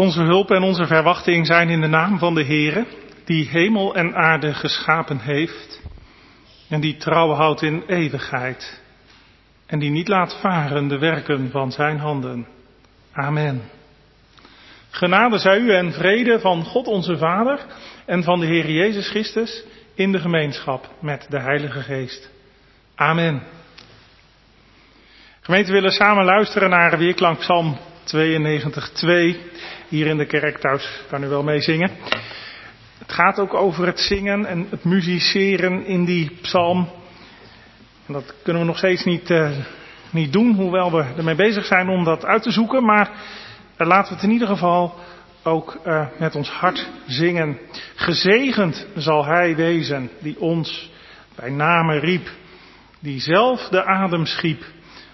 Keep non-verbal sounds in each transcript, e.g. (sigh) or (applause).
Onze hulp en onze verwachting zijn in de naam van de Heere, die hemel en aarde geschapen heeft en die trouw houdt in eeuwigheid en die niet laat varen de werken van zijn handen. Amen. Genade zij u en vrede van God onze Vader en van de Heer Jezus Christus in de gemeenschap met de Heilige Geest. Amen. Gemeente, willen samen luisteren naar weerklank Psalm 92, hier in de kerk thuis. Kan u wel meezingen. Het gaat ook over het zingen en het musiceren in die psalm. En dat kunnen we nog steeds niet, uh, niet doen, hoewel we ermee bezig zijn om dat uit te zoeken. Maar uh, laten we het in ieder geval ook uh, met ons hart zingen. Gezegend zal Hij wezen die ons bij name riep, die zelf de adem schiep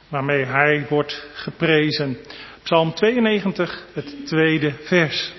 waarmee Hij wordt geprezen. Psalm 92, het tweede vers.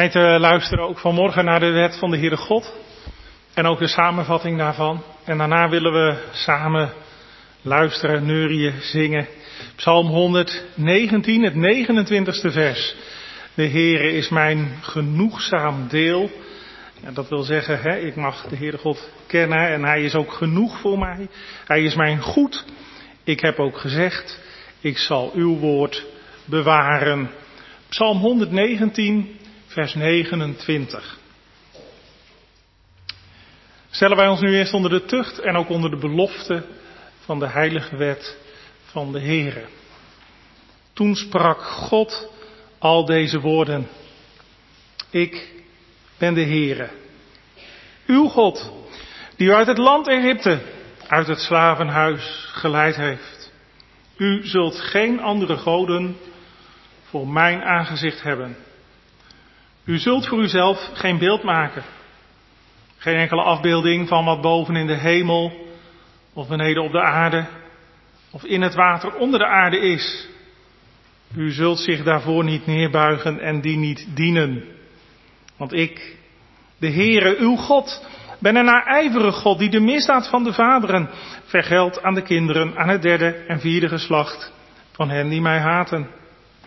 Gemeente, luisteren ook vanmorgen naar de wet van de Heere God. En ook de samenvatting daarvan. En daarna willen we samen luisteren, neurien, zingen. Psalm 119, het 29ste vers. De Heere is mijn genoegzaam deel. Dat wil zeggen, hè, ik mag de Heere God kennen en Hij is ook genoeg voor mij. Hij is mijn goed. Ik heb ook gezegd, ik zal uw woord bewaren. Psalm 119, vers 29. Stellen wij ons nu eerst onder de tucht en ook onder de belofte van de heilige wet van de Heere. Toen sprak God al deze woorden. Ik ben de Heere, uw God, die u uit het land Egypte, uit het slavenhuis geleid heeft. U zult geen andere goden voor mijn aangezicht hebben. U zult voor uzelf geen beeld maken. Geen enkele afbeelding van wat boven in de hemel of beneden op de aarde of in het water onder de aarde is. U zult zich daarvoor niet neerbuigen en die niet dienen. Want ik, de Heere, uw God, ben een naijverige God die de misdaad van de vaderen vergeldt aan de kinderen, aan het derde en vierde geslacht van hen die mij haten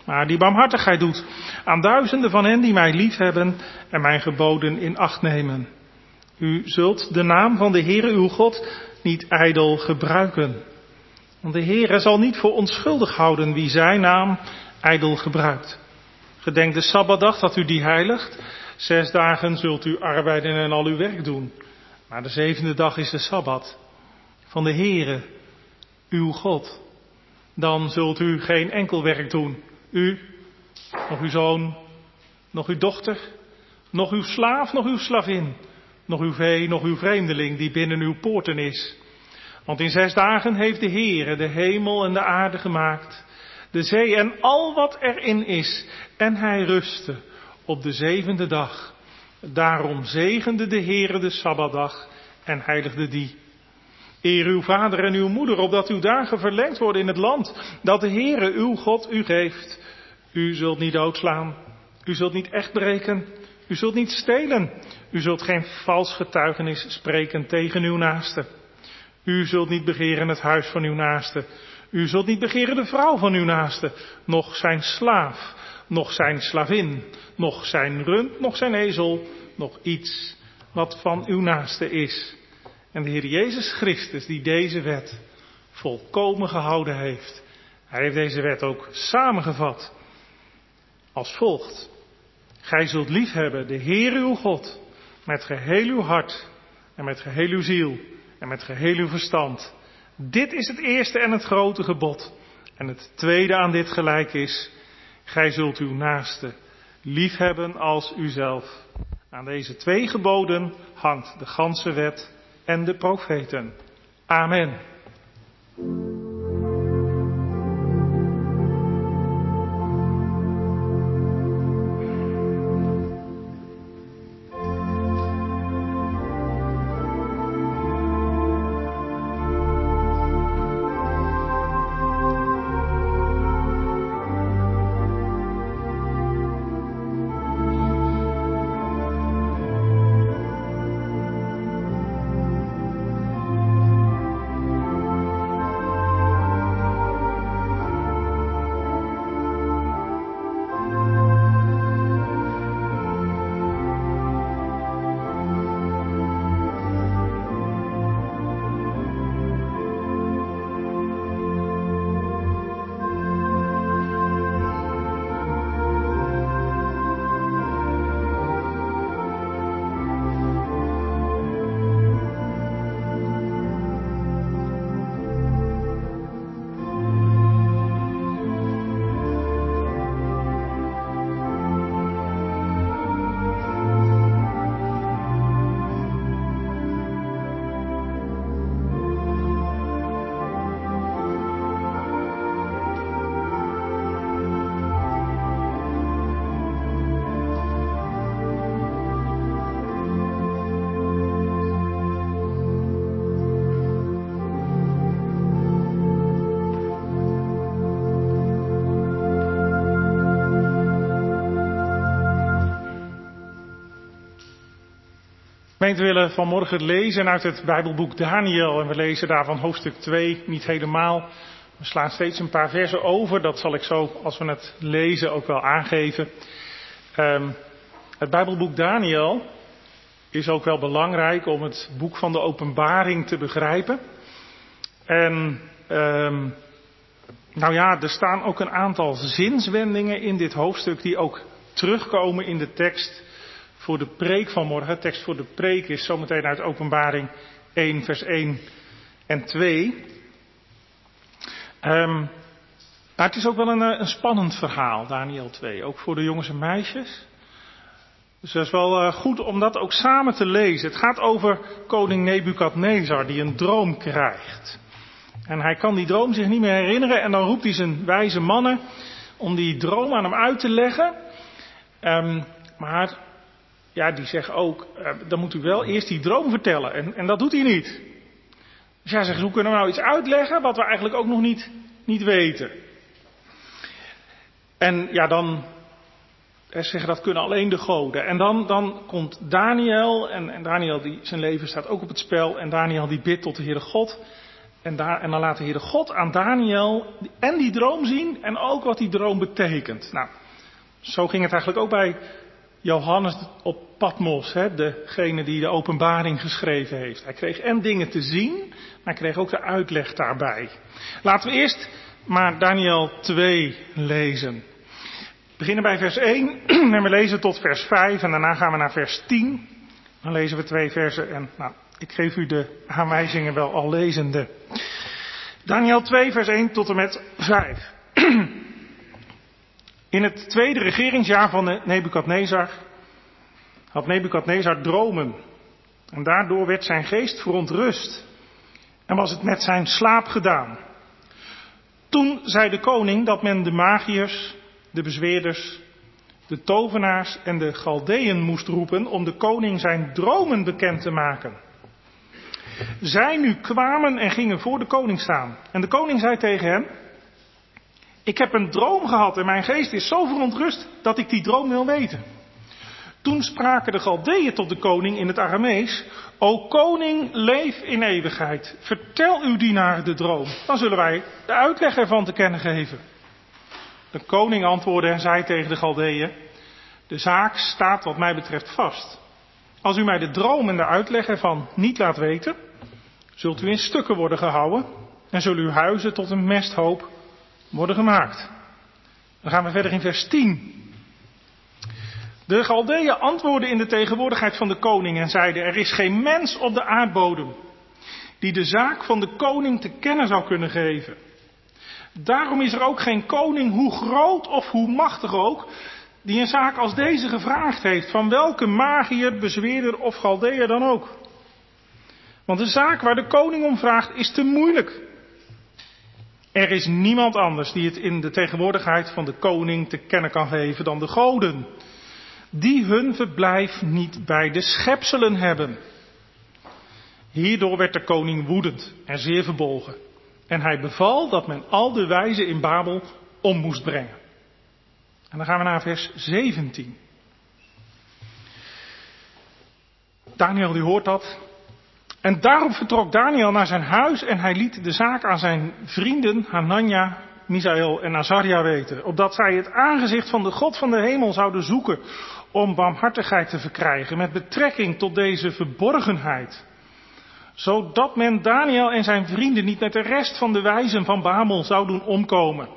maar die barmhartigheid doet aan duizenden van hen die mij liefhebben en mijn geboden in acht nemen. U zult de naam van de Heere uw God niet ijdel gebruiken. Want de Heere zal niet voor onschuldig houden wie zijn naam ijdel gebruikt. Gedenk de Sabbatdag dat u die heiligt. Zes dagen zult u arbeiden en al uw werk doen. Maar de zevende dag is de Sabbat van de Heere, uw God. Dan zult u geen enkel werk doen u, nog uw zoon, nog uw dochter, nog uw slaaf, nog uw slavin, nog uw vee, nog uw vreemdeling die binnen uw poorten is. Want in zes dagen heeft de Heere de hemel en de aarde gemaakt, de zee en al wat erin is. En hij rustte op de zevende dag. Daarom zegende de Heere de Sabbatdag en heiligde die. Eer uw vader en uw moeder, opdat uw dagen verlengd worden in het land, dat de Heere uw God u geeft. U zult niet doodslaan, u zult niet echt breken, u zult niet stelen, u zult geen vals getuigenis spreken tegen uw naaste. U zult niet begeren het huis van uw naaste. U zult niet begeren de vrouw van uw naaste, noch zijn slaaf, noch zijn slavin, noch zijn rund, noch zijn ezel, nog iets wat van uw naaste is. En de Heer Jezus Christus, die deze wet volkomen gehouden heeft, hij heeft deze wet ook samengevat als volgt. Gij zult liefhebben de Heer uw God met geheel uw hart en met geheel uw ziel en met geheel uw verstand. Dit is het eerste en het grote gebod. En het tweede aan dit gelijk is, gij zult uw naaste liefhebben als uzelf. Aan deze twee geboden hangt de ganse wet en de profeten. Amen. Gemeente willen vanmorgen lezen uit het Bijbelboek Daniel en we lezen daarvan hoofdstuk 2, niet helemaal. We slaan steeds een paar versen over, dat zal ik zo als we het lezen ook wel aangeven. Um, het Bijbelboek Daniel is ook wel belangrijk om het boek van de openbaring te begrijpen. En um, nou ja, er staan ook een aantal zinswendingen in dit hoofdstuk die ook terugkomen in de tekst voor de preek van morgen. Tekst voor de preek is zometeen uit Openbaring 1, vers 1 en 2. Um, ehm, maar het is ook wel een, eh, een, spannend verhaal, Daniel 2, ook voor de jongens en meisjes. Dus dat is wel uh, goed om dat ook samen te lezen. Het gaat over koning Nebukadnezar die een droom krijgt. En hij kan die droom zich niet meer herinneren en dan roept hij zijn wijze mannen om die droom aan hem uit te leggen. Um, maar ja, die zeggen ook, uh, dan moet u wel eerst die droom vertellen. En, en dat doet hij niet. Dus hij zegt, hoe kunnen we nou iets uitleggen wat we eigenlijk ook nog niet, niet weten? En ja, dan zeggen dat kunnen alleen de goden. En dan, dan komt Daniel, en, en Daniel, die, zijn leven staat ook op het spel. En Daniel die bidt tot de Heere God. En, daar, en dan laat de Heere God aan Daniel en die droom zien en ook wat die droom betekent. Nou, zo ging het eigenlijk ook bij Johannes op Patmos, hè, degene die de openbaring geschreven heeft. Hij kreeg en dingen te zien, maar hij kreeg ook de uitleg daarbij. Laten we eerst maar Daniel 2 lezen. We beginnen bij vers 1 (clears throat) en we lezen tot vers 5 en daarna gaan we naar vers 10. Dan lezen we twee versen en nou, ik geef u de aanwijzingen wel al lezende. Daniel 2 vers 1 tot en met 5. (clears throat) In het tweede regeringsjaar van Nebukadnezar had Nebukadnezar dromen. En daardoor werd zijn geest verontrust. En was het met zijn slaap gedaan. Toen zei de koning dat men de magiërs, de bezweerders, de tovenaars en de Galdeën moest roepen om de koning zijn dromen bekend te maken. Zij nu kwamen en gingen voor de koning staan. En de koning zei tegen hen, ik heb een droom gehad en mijn geest is zo verontrust dat ik die droom wil weten. Toen spraken de Galdeeën tot de koning in het Aramees, O koning, leef in eeuwigheid. Vertel uw dienaar de droom. Dan zullen wij de uitleg ervan te kennen geven. De koning antwoordde en zei tegen de Galdeeën, de zaak staat wat mij betreft vast. Als u mij de droom en de uitleg ervan niet laat weten, zult u in stukken worden gehouden en zullen uw huizen tot een mesthoop worden gemaakt. Dan gaan we verder in vers 10. De Galdeeën antwoordden in de tegenwoordigheid van de koning en zeiden, er is geen mens op de aardbodem die de zaak van de koning te kennen zou kunnen geven. Daarom is er ook geen koning, hoe groot of hoe machtig ook, die een zaak als deze gevraagd heeft, van welke magier, bezweerder of Galdeer dan ook. Want de zaak waar de koning om vraagt is te moeilijk. Er is niemand anders die het in de tegenwoordigheid van de koning te kennen kan geven dan de goden, die hun verblijf niet bij de schepselen hebben. Hierdoor werd de koning woedend en zeer verbolgen. En hij beval dat men al de wijzen in Babel om moest brengen. En dan gaan we naar vers 17. Daniel die hoort dat. En daarom vertrok Daniel naar zijn huis en hij liet de zaak aan zijn vrienden Hanania, Misaël en Azaria weten. Opdat zij het aangezicht van de God van de hemel zouden zoeken om barmhartigheid te verkrijgen met betrekking tot deze verborgenheid. Zodat men Daniel en zijn vrienden niet met de rest van de wijzen van Babel zou doen omkomen.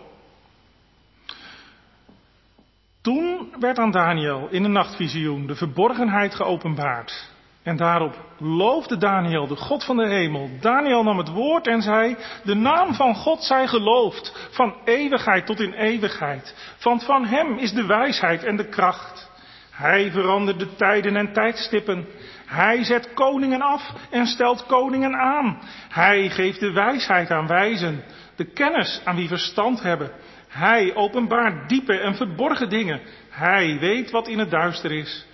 Toen werd aan Daniel in een nachtvisioen de verborgenheid geopenbaard. En daarop loofde Daniel de God van de hemel. Daniel nam het woord en zei, de naam van God zij geloofd, van eeuwigheid tot in eeuwigheid. Want van hem is de wijsheid en de kracht. Hij verandert de tijden en tijdstippen. Hij zet koningen af en stelt koningen aan. Hij geeft de wijsheid aan wijzen, de kennis aan wie verstand hebben. Hij openbaart diepe en verborgen dingen. Hij weet wat in het duister is.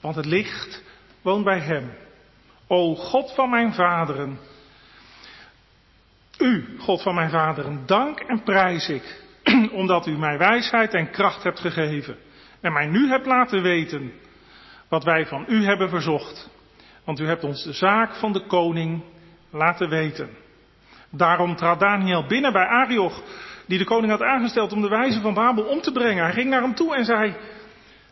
Want het licht woont bij hem. O God van mijn vaderen. U, God van mijn vaderen, dank en prijs ik, (clears throat) omdat u mij wijsheid en kracht hebt gegeven. En mij nu hebt laten weten wat wij van u hebben verzocht. Want u hebt ons de zaak van de koning laten weten. Daarom trad Daniel binnen bij Arioch die de koning had aangesteld om de wijze van Babel om te brengen. Hij ging naar hem toe en zei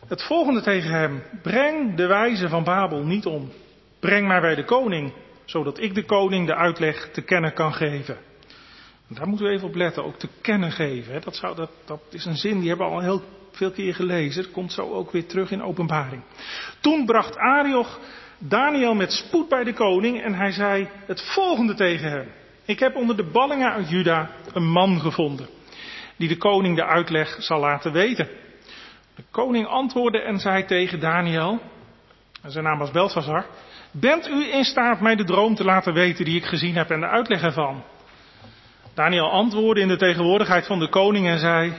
het volgende tegen hem. Breng de wijze van Babel niet om. Breng mij bij de koning, zodat ik de koning de uitleg te kennen kan geven. daar moeten we even op letten, ook te kennen geven. Dat, zou, dat, dat is een zin die hebben we al heel veel keer gelezen. Dat komt zo ook weer terug in openbaring. Toen bracht Arioch Daniel met spoed bij de koning en hij zei het volgende tegen hem. Ik heb onder de ballingen uit Juda een man gevonden, die de koning de uitleg zal laten weten. De koning antwoordde en zei tegen Daniel, zijn naam was Belshazzar, bent u in staat mij de droom te laten weten die ik gezien heb en de uitleg ervan? Daniel antwoordde in de tegenwoordigheid van de koning en zei,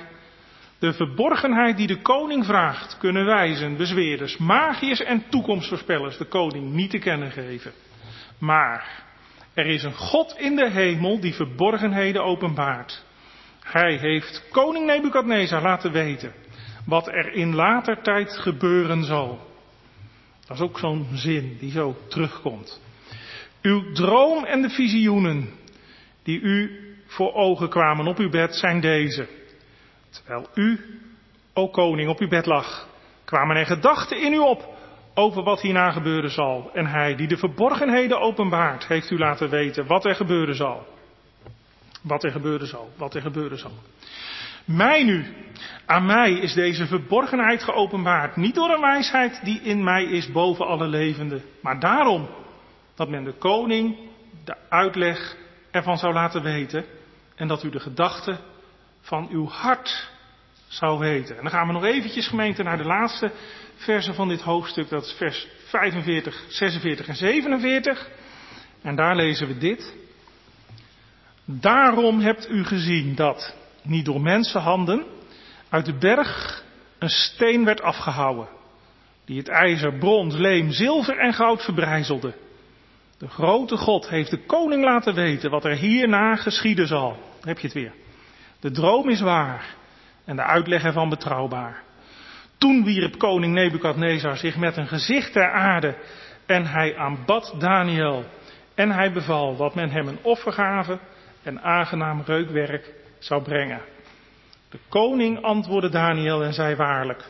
de verborgenheid die de koning vraagt, kunnen wijzen, bezweerders, magiërs en toekomstvoorspellers de koning niet te kennen geven. Maar er is een God in de hemel die verborgenheden openbaart. Hij heeft koning Nebukadnezar laten weten wat er in later tijd gebeuren zal. Dat is ook zo'n zin die zo terugkomt. Uw droom en de visioenen die u voor ogen kwamen op uw bed zijn deze. Terwijl u, o koning, op uw bed lag, kwamen er gedachten in u op over wat hierna gebeuren zal. En hij die de verborgenheden openbaart, heeft u laten weten wat er gebeuren zal. Wat er gebeuren zal, wat er gebeuren zal. Mij nu, aan mij is deze verborgenheid geopenbaard. Niet door een wijsheid die in mij is boven alle levenden. Maar daarom dat men de koning de uitleg ervan zou laten weten. En dat u de gedachten van uw hart zou weten. En dan gaan we nog eventjes gemeente naar de laatste versen van dit hoofdstuk. Dat is vers 45, 46 en 47. En daar lezen we dit. Daarom hebt u gezien dat, niet door mensenhanden, uit de berg een steen werd afgehouwen, die het ijzer, brons, leem, zilver en goud verbrijzelde. De grote God heeft de koning laten weten wat er hierna geschieden zal. Heb je het weer. De droom is waar en de uitleg ervan betrouwbaar. Toen wierp koning Nebukadnezar zich met een gezicht ter aarde en hij aanbad Daniel. En hij beval dat men hem een offergave en aangenaam reukwerk zou brengen. De koning antwoordde Daniel en zei waarlijk,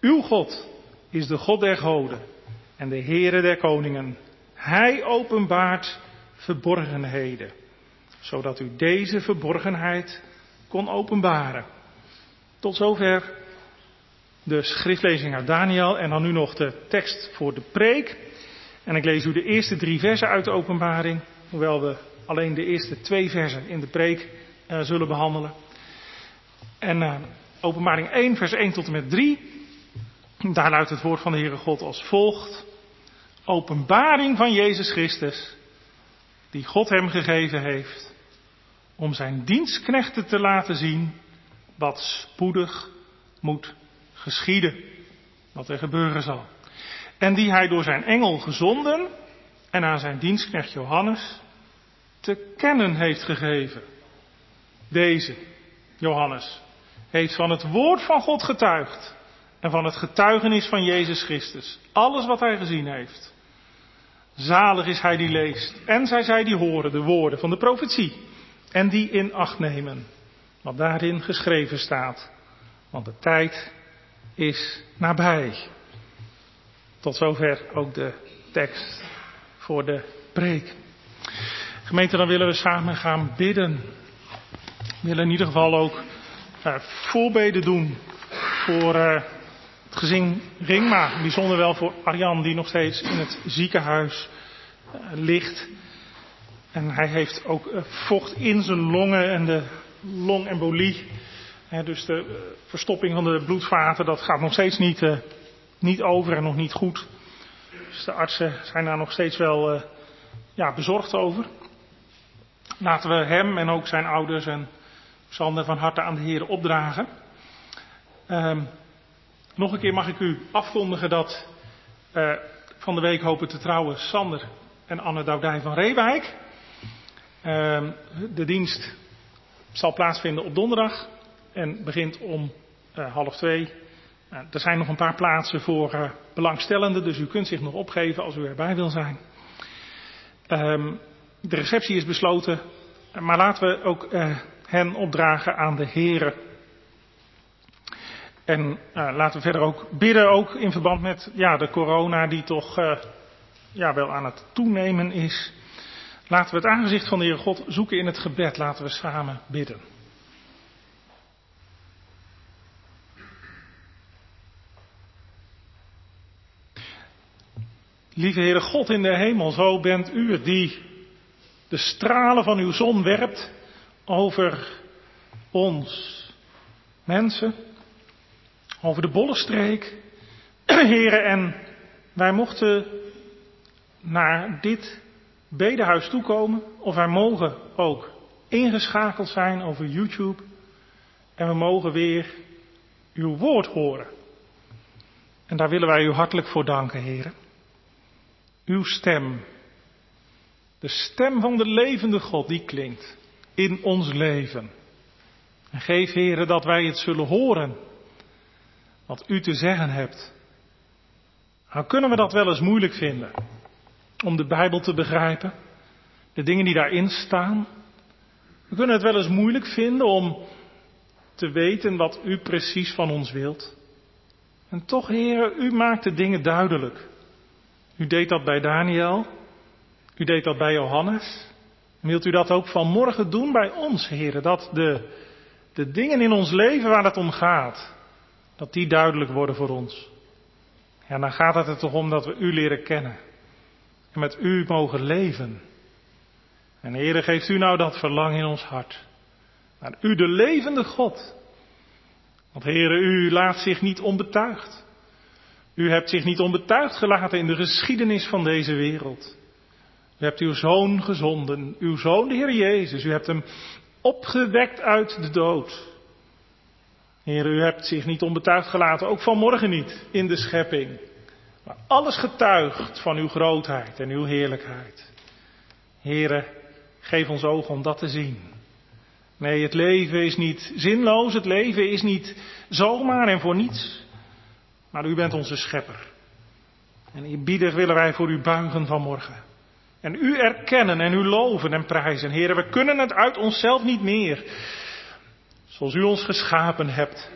uw God is de God der goden en de Heere der koningen. Hij openbaart verborgenheden, zodat u deze verborgenheid kon openbaren. Tot zover de schriftlezing uit Daniel en dan nu nog de tekst voor de preek. En ik lees u de eerste drie versen uit de openbaring, hoewel we alleen de eerste twee versen in de preek zullen behandelen. En uh, openbaring 1, vers 1 tot en met 3. Daar luidt het woord van de Heere God als volgt. Openbaring van Jezus Christus, die God hem gegeven heeft, om zijn dienstknechten te laten zien wat spoedig moet geschieden, wat er gebeuren zal. En die hij door zijn engel gezonden en aan zijn dienstknecht Johannes te kennen heeft gegeven. Deze, Johannes, heeft van het woord van God getuigd en van het getuigenis van Jezus Christus. Alles wat hij gezien heeft. Zalig is hij die leest en zij zij die horen de woorden van de profetie en die in acht nemen wat daarin geschreven staat. Want de tijd is nabij. Tot zover ook de tekst voor de preek. Gemeente, dan willen we samen gaan bidden. Willen in ieder geval ook uh, voorbeden doen voor uh, het gezin Ringma. Bijzonder wel voor Arjan, die nog steeds in het ziekenhuis uh, ligt. En hij heeft ook vocht in zijn longen en de longembolie. dus de verstopping van de bloedvaten, dat gaat nog steeds niet, niet over en nog niet goed. Dus de artsen zijn daar nog steeds wel ja, bezorgd over. Laten we hem en ook zijn ouders en Sander van harte aan de Heer opdragen. Um, nog een keer mag ik u afkondigen dat uh, van de week hopen te trouwen Sander en Anne Doudij van Reewijk. Um, de dienst zal plaatsvinden op donderdag en begint om uh, half twee. Uh, er zijn nog een paar plaatsen voor belangstellenden, dus u kunt zich nog opgeven als u erbij wil zijn. Um, de receptie is besloten, maar laten we ook hen opdragen aan de Here. En uh, laten we verder ook bidden, ook in verband met ja, de corona die toch uh, ja, wel aan het toenemen is. Laten we het aangezicht van de Heer God zoeken in het gebed. Laten we samen bidden. Lieve Heere God in de hemel, zo bent u het die de stralen van uw zon werpt over ons mensen, over de Bollenstreek, (clears throat) heren, en wij mochten naar dit bedehuis toekomen, of wij mogen ook ingeschakeld zijn over YouTube, en we mogen weer uw woord horen. En daar willen wij u hartelijk voor danken, heren. Uw stem, de stem van de levende God, die klinkt in ons leven. En geef, heren, dat wij het zullen horen wat u te zeggen hebt. Nou kunnen we dat wel eens moeilijk vinden om de Bijbel te begrijpen, de dingen die daarin staan. We kunnen het wel eens moeilijk vinden om te weten wat u precies van ons wilt. En toch, heren, u maakt de dingen duidelijk. U deed dat bij Daniel, u deed dat bij Johannes. Wilt u dat ook vanmorgen doen bij ons, heren? Dat de, de dingen in ons leven waar het om gaat, dat die duidelijk worden voor ons. Ja, dan gaat het er toch om dat we u leren kennen. En met u mogen leven. En heren, geeft u nou dat verlangen in ons hart. Naar u de levende God. Want heren, u laat zich niet onbetuigd. U hebt zich niet onbetuigd gelaten in de geschiedenis van deze wereld. U hebt uw zoon gezonden, uw zoon de Heer Jezus. U hebt hem opgewekt uit de dood. Heer, u hebt zich niet onbetuigd gelaten, ook vanmorgen niet, in de schepping. Maar alles getuigt van uw grootheid en uw heerlijkheid. Heren, geef ons ogen om dat te zien. Nee, het leven is niet zinloos, het leven is niet zomaar en voor niets. Maar u bent onze schepper. En eerbiedig willen wij voor u buigen vanmorgen. En u erkennen en u loven en prijzen. Heren, we kunnen het uit onszelf niet meer. Zoals u ons geschapen hebt.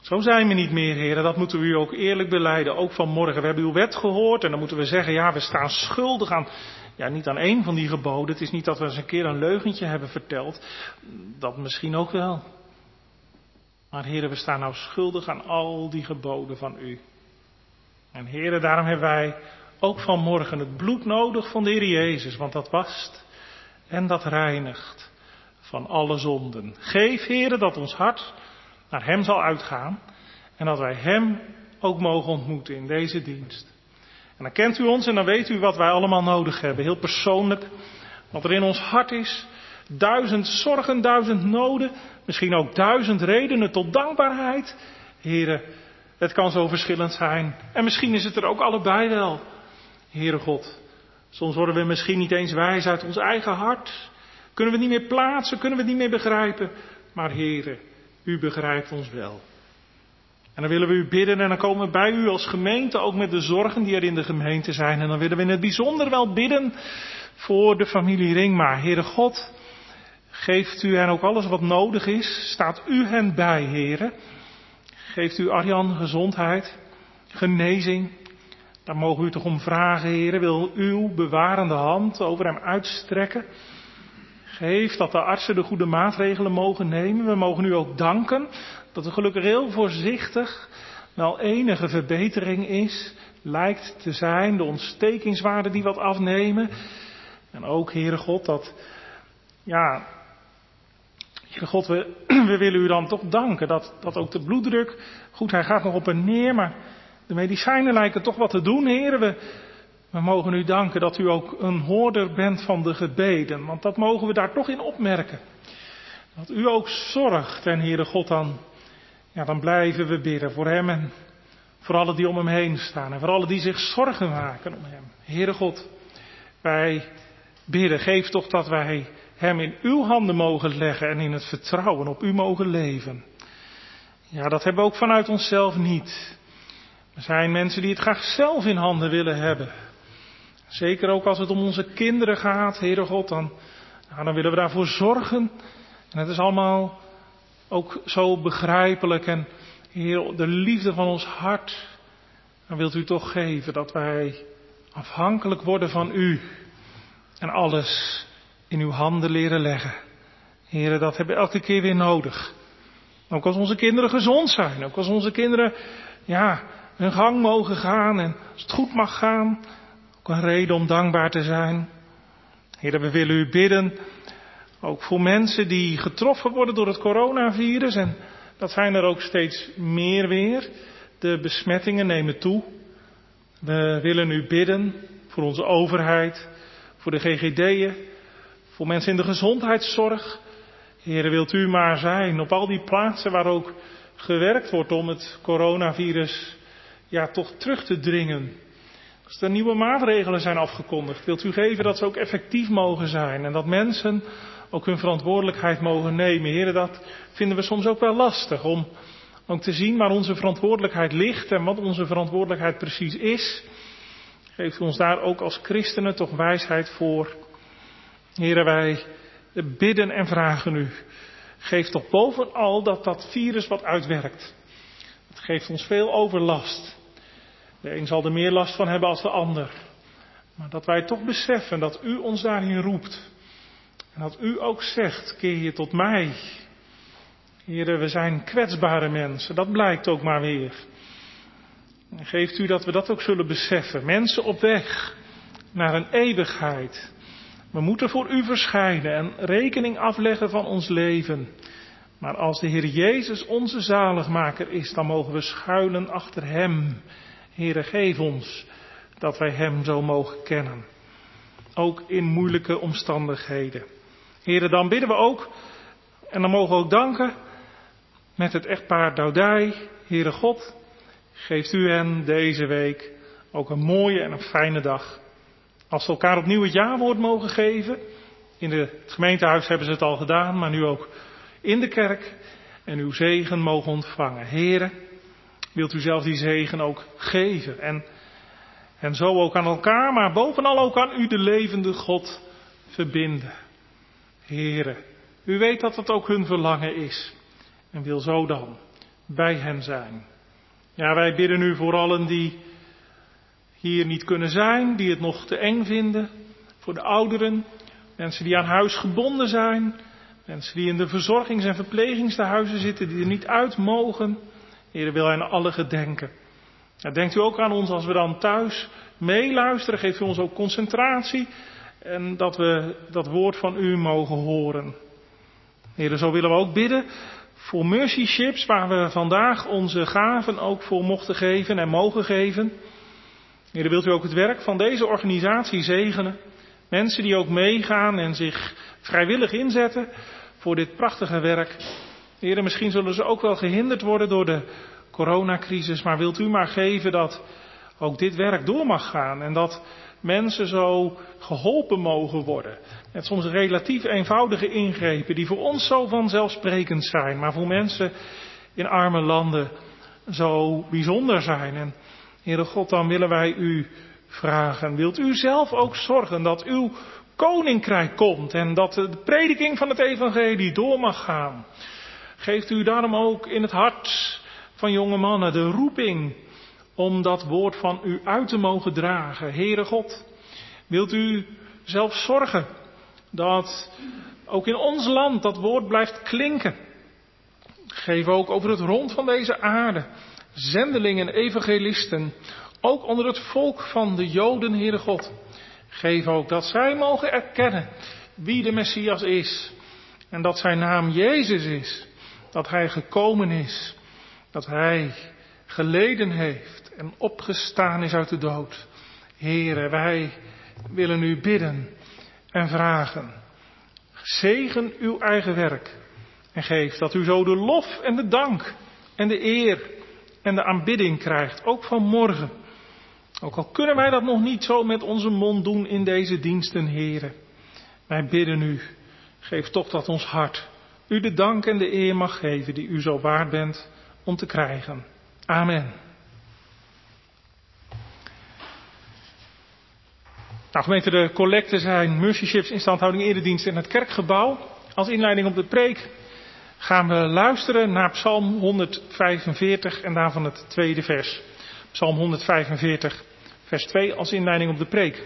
Zo zijn we niet meer, heren. Dat moeten we u ook eerlijk beleiden. Ook vanmorgen. We hebben uw wet gehoord. En dan moeten we zeggen, ja, we staan schuldig aan, ja, niet aan één van die geboden. Het is niet dat we eens een keer een leugentje hebben verteld. Dat misschien ook wel. Maar heren, we staan nou schuldig aan al die geboden van u. En heren, daarom hebben wij ook vanmorgen het bloed nodig van de Heer Jezus. Want dat wast en dat reinigt van alle zonden. Geef, heren, dat ons hart naar Hem zal uitgaan en dat wij Hem ook mogen ontmoeten in deze dienst. En dan kent u ons en dan weet u wat wij allemaal nodig hebben, heel persoonlijk, wat er in ons hart is. Duizend zorgen, duizend noden, misschien ook duizend redenen tot dankbaarheid. Heren, het kan zo verschillend zijn. En misschien is het er ook allebei wel. Heere God, soms worden we misschien niet eens wijs uit ons eigen hart. Kunnen we niet meer plaatsen, kunnen we niet meer begrijpen. Maar Heere, u begrijpt ons wel. En dan willen we u bidden en dan komen we bij u als gemeente ook met de zorgen die er in de gemeente zijn. En dan willen we in het bijzonder wel bidden voor de familie Ringma. Heere God, geeft u hen ook alles wat nodig is. Staat u hen bij, Heere. Geeft u Arjan gezondheid, genezing. Daar mogen u toch om vragen, Heere. Wil uw bewarende hand over hem uitstrekken. Geef dat de artsen de goede maatregelen mogen nemen. We mogen u ook danken dat er gelukkig heel voorzichtig wel enige verbetering is. Lijkt te zijn de ontstekingswaarden die wat afnemen. En ook, Heere God, dat, ja, Heere God, we, (clears throat) we willen u dan toch danken dat, dat ook de bloeddruk, goed, hij gaat nog op en neer, maar de medicijnen lijken toch wat te doen, Heere. We, mogen u danken dat u ook een hoorder bent van de gebeden, want dat mogen we daar toch in opmerken. Dat u ook zorgt en Heere God dan, ja dan blijven we bidden voor hem en voor alle die om hem heen staan en voor alle die zich zorgen maken om hem. Heere God, wij bidden, geef toch dat wij hem in uw handen mogen leggen en in het vertrouwen op u mogen leven. Ja, dat hebben we ook vanuit onszelf niet. Er zijn mensen die het graag zelf in handen willen hebben. Zeker ook als het om onze kinderen gaat, Heere God, dan, nou, dan willen we daarvoor zorgen. En het is allemaal ook zo begrijpelijk en Heer, de liefde van ons hart, dan wilt u toch geven dat wij afhankelijk worden van u en alles in uw handen leren leggen. Heren, dat hebben we elke keer weer nodig. Ook als onze kinderen gezond zijn, ook als onze kinderen, ja, hun gang mogen gaan en als het goed mag gaan, ook een reden om dankbaar te zijn. Heren, we willen u bidden, ook voor mensen die getroffen worden door het coronavirus en dat zijn er ook steeds meer weer. De besmettingen nemen toe. We willen u bidden voor onze overheid, voor de GGD'en, voor mensen in de gezondheidszorg. Heren, wilt u maar zijn op al die plaatsen waar ook gewerkt wordt om het coronavirus ja, toch terug te dringen. Als er nieuwe maatregelen zijn afgekondigd, wilt u geven dat ze ook effectief mogen zijn en dat mensen ook hun verantwoordelijkheid mogen nemen. Heren, dat vinden we soms ook wel lastig om ook te zien waar onze verantwoordelijkheid ligt en wat onze verantwoordelijkheid precies is. Geeft u ons daar ook als christenen toch wijsheid voor. Heren, wij bidden en vragen u. Geef toch bovenal dat dat virus wat uitwerkt. Het geeft ons veel overlast. De een zal er meer last van hebben als de ander. Maar dat wij toch beseffen dat u ons daarin roept. En dat u ook zegt, keer je tot mij. Heren, we zijn kwetsbare mensen. Dat blijkt ook maar weer. En geeft u dat we dat ook zullen beseffen. Mensen op weg naar een eeuwigheid. We moeten voor u verschijnen en rekening afleggen van ons leven. Maar als de Heer Jezus onze zaligmaker is, dan mogen we schuilen achter Hem. Heere, geef ons dat wij Hem zo mogen kennen. ook in moeilijke omstandigheden. Heren, dan bidden we ook, en dan mogen we ook danken, met het echtpaar Doudij, Heere God, geeft u hen deze week ook een mooie en een fijne dag. Als ze elkaar opnieuw het jaarwoord mogen geven, in het gemeentehuis hebben ze het al gedaan, maar nu ook in de kerk, en uw zegen mogen ontvangen. Heren, wilt u zelf die zegen ook geven en, en zo ook aan elkaar, maar bovenal ook aan u de levende God verbinden. Heren, u weet dat dat ook hun verlangen is en wil zo dan bij hen zijn. Ja, wij bidden nu voor allen die hier niet kunnen zijn, die het nog te eng vinden, voor de ouderen, mensen die aan huis gebonden zijn, mensen die in de verzorgings- en verplegingstehuizen zitten, die er niet uit mogen. Heer, wil aan alle gedenken. Ja, denkt u ook aan ons als we dan thuis meeluisteren, geeft u ons ook concentratie en dat we dat woord van u mogen horen. Heer, zo willen we ook bidden voor Mercy Ships, waar we vandaag onze gaven ook voor mochten geven en mogen geven. Heer, wilt u ook het werk van deze organisatie zegenen? Mensen die ook meegaan en zich vrijwillig inzetten voor dit prachtige werk. Heer, misschien zullen ze ook wel gehinderd worden door de coronacrisis, maar wilt u maar geven dat ook dit werk door mag gaan en dat mensen zo geholpen mogen worden. Met soms relatief eenvoudige ingrepen die voor ons zo vanzelfsprekend zijn, maar voor mensen in arme landen zo bijzonder zijn. En Heere God, dan willen wij u vragen, wilt u zelf ook zorgen dat uw koninkrijk komt en dat de prediking van het evangelie door mag gaan. Geeft u daarom ook in het hart van jonge mannen de roeping om dat woord van u uit te mogen dragen. Heere God, wilt u zelf zorgen dat ook in ons land dat woord blijft klinken. Geef ook over het rond van deze aarde zendelingen, evangelisten, ook onder het volk van de Joden, Heere God. Geef ook dat zij mogen erkennen wie de Messias is en dat zijn naam Jezus is, dat Hij gekomen is, dat Hij geleden heeft en opgestaan is uit de dood. Heere, wij willen u bidden en vragen. Zegen uw eigen werk en geef dat u zo de lof en de dank en de eer en de aanbidding krijgt, ook van morgen. Ook al kunnen wij dat nog niet zo met onze mond doen in deze diensten, heren. Wij bidden u, geef toch dat ons hart u de dank en de eer mag geven die u zo waard bent om te krijgen. Amen. Nou, gemeente, de collecten zijn Mercy Ships instandhouding eredienst in het kerkgebouw. Als inleiding op de preek gaan we luisteren naar Psalm 145 en daarvan het tweede vers. Psalm 145, vers 2 als inleiding op de preek.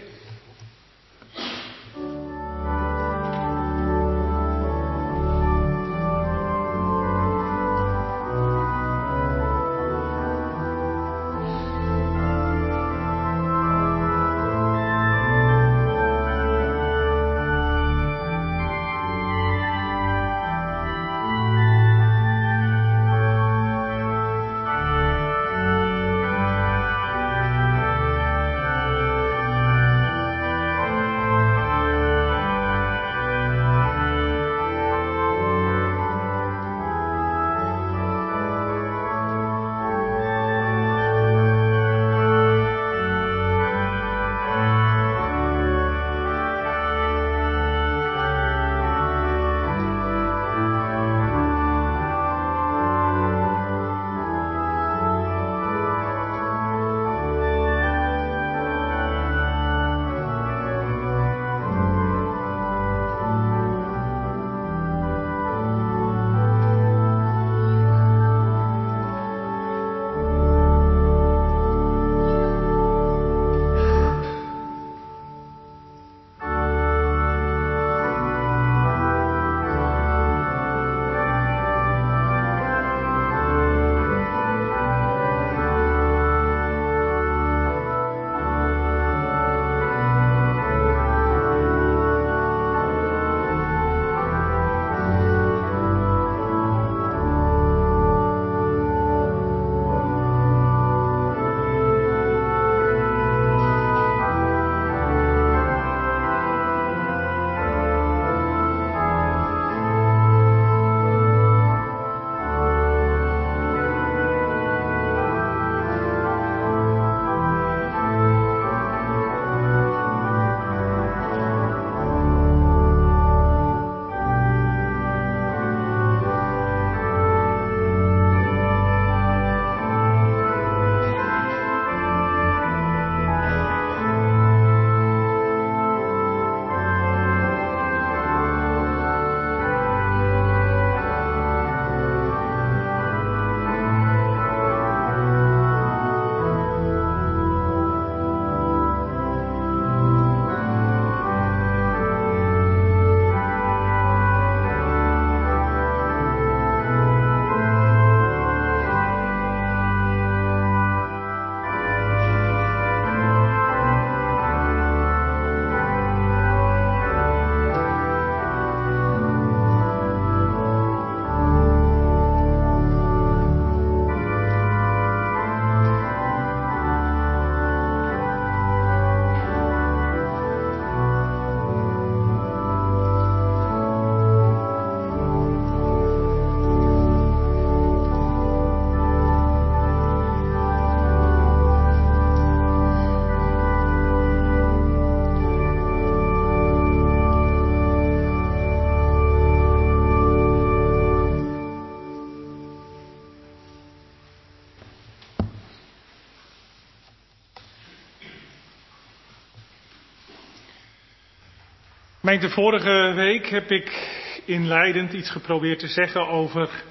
Gemeente, vorige week heb ik inleidend iets geprobeerd te zeggen over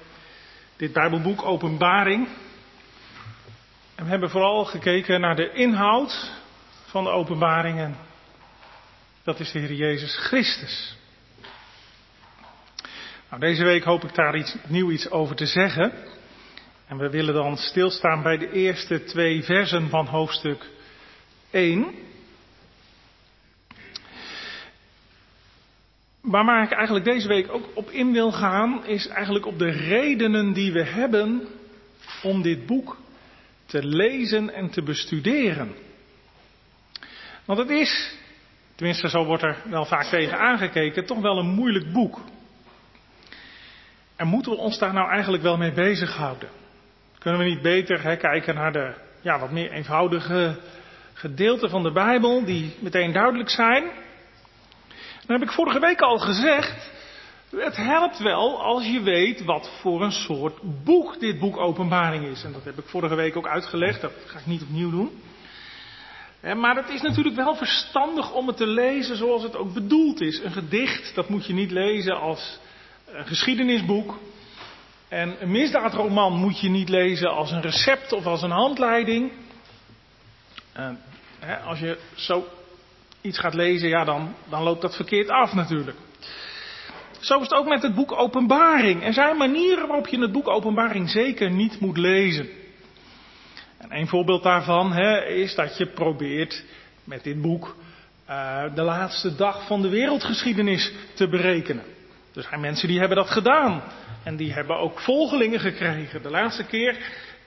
dit Bijbelboek Openbaring. En we hebben vooral gekeken naar de inhoud van de openbaringen. Dat is de Heer Jezus Christus. Nou, deze week hoop ik daar iets, nieuw iets over te zeggen. En we willen dan stilstaan bij de eerste twee versen van hoofdstuk 1. Maar waar ik eigenlijk deze week ook op in wil gaan, is eigenlijk op de redenen die we hebben om dit boek te lezen en te bestuderen. Want het is, tenminste zo wordt er wel vaak tegen aangekeken, toch wel een moeilijk boek. En moeten we ons daar nou eigenlijk wel mee bezighouden? Kunnen we niet beter kijken naar de ja, wat meer eenvoudige gedeelten van de Bijbel die meteen duidelijk zijn? Dan heb ik vorige week al gezegd, het helpt wel als je weet wat voor een soort boek dit boek Openbaring is. En dat heb ik vorige week ook uitgelegd, dat ga ik niet opnieuw doen. Maar het is natuurlijk wel verstandig om het te lezen zoals het ook bedoeld is. Een gedicht, dat moet je niet lezen als een geschiedenisboek. En een misdaadroman moet je niet lezen als een recept of als een handleiding. als je zo iets gaat lezen, ja, dan, dan loopt dat verkeerd af natuurlijk. Zo is het ook met het boek Openbaring. Er zijn manieren waarop je het boek Openbaring zeker niet moet lezen. En een voorbeeld daarvan hè, is dat je probeert met dit boek uh, de laatste dag van de wereldgeschiedenis te berekenen. Er zijn mensen die hebben dat gedaan. En die hebben ook volgelingen gekregen. De laatste keer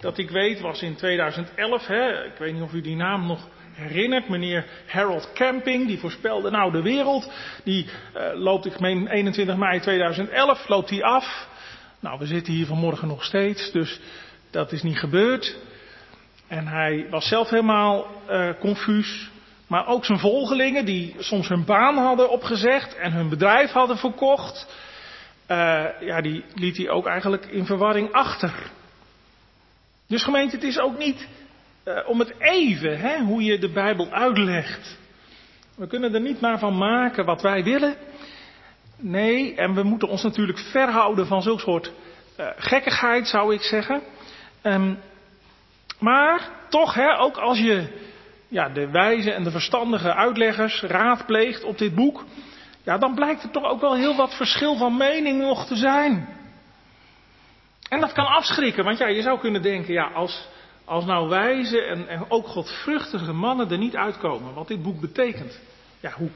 dat ik weet was in 2011. Hè, ik weet niet of u die naam nog herinnert. Meneer Harold Camping, die voorspelde nou de wereld. Die uh, loopt, ik meen 21 mei 2011, loopt hij af. Nou, we zitten hier vanmorgen nog steeds, dus dat is niet gebeurd. En hij was zelf helemaal uh, confuus. Maar ook zijn volgelingen, die soms hun baan hadden opgezegd en hun bedrijf hadden verkocht. Uh, ja, die liet hij ook eigenlijk in verwarring achter. Dus gemeente, het is ook niet uh, om het even, hè, hoe je de Bijbel uitlegt. We kunnen er niet maar van maken wat wij willen. Nee, en we moeten ons natuurlijk verhouden van zulk soort uh, gekkigheid, zou ik zeggen. Um, maar toch, hè, ook als je ja, de wijze en de verstandige uitleggers raadpleegt op dit boek, ja, dan blijkt er toch ook wel heel wat verschil van mening nog te zijn. En dat kan afschrikken, want ja, je zou kunnen denken, ja, als, als nou wijze en, ook godvruchtige mannen er niet uitkomen, wat dit boek betekent, ja, hoe,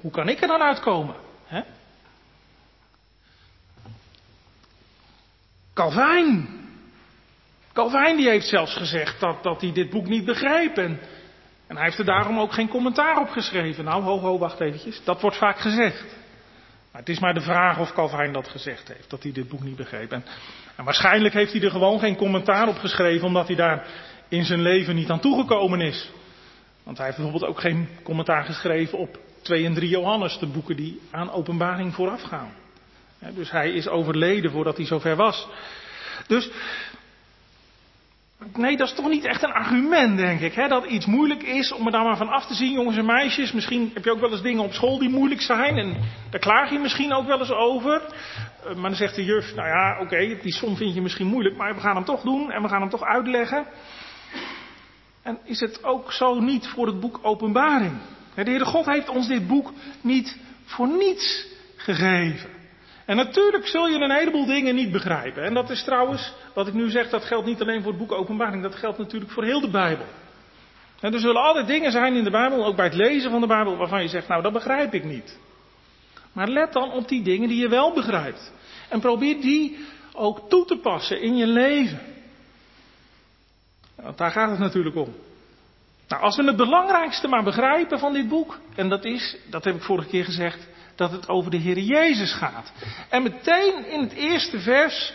hoe kan ik er dan uitkomen? Hè? Calvijn. Calvijn die heeft zelfs gezegd dat, dat hij dit boek niet begreep. En, en hij heeft er daarom ook geen commentaar op geschreven. Nou, ho, ho, wacht eventjes. Dat wordt vaak gezegd. Het is maar de vraag of Calvijn dat gezegd heeft, dat hij dit boek niet begreep. En, en waarschijnlijk heeft hij er gewoon geen commentaar op geschreven, omdat hij daar in zijn leven niet aan toegekomen is. Want hij heeft bijvoorbeeld ook geen commentaar geschreven op 2 en 3 Johannes, de boeken die aan openbaring voorafgaan. dus hij is overleden voordat hij zover was. Dus Nee, dat is toch niet echt een argument, denk ik. Hè? Dat iets moeilijk is om er daar maar van af te zien, jongens en meisjes. Misschien heb je ook wel eens dingen op school die moeilijk zijn. En daar klaag je misschien ook wel eens over. Uh, maar dan zegt de juf, nou ja, oké, die som vind je misschien moeilijk. Maar we gaan hem toch doen en we gaan hem toch uitleggen. En is het ook zo niet voor het boek Openbaring? De Heere God heeft ons dit boek niet voor niets gegeven. En natuurlijk zul je een heleboel dingen niet begrijpen. En dat is trouwens, wat ik nu zeg, dat geldt niet alleen voor het boek Openbaring, dat geldt natuurlijk voor heel de Bijbel. En er zullen altijd dingen zijn in de Bijbel, ook bij het lezen van de Bijbel, waarvan je zegt, nou dat begrijp ik niet. Maar let dan op die dingen die je wel begrijpt. En probeer die ook toe te passen in je leven. Want daar gaat het natuurlijk om. Nou, als we het belangrijkste maar begrijpen van dit boek, en dat is, dat heb ik vorige keer gezegd, dat het over de Heer Jezus gaat. En meteen in het eerste vers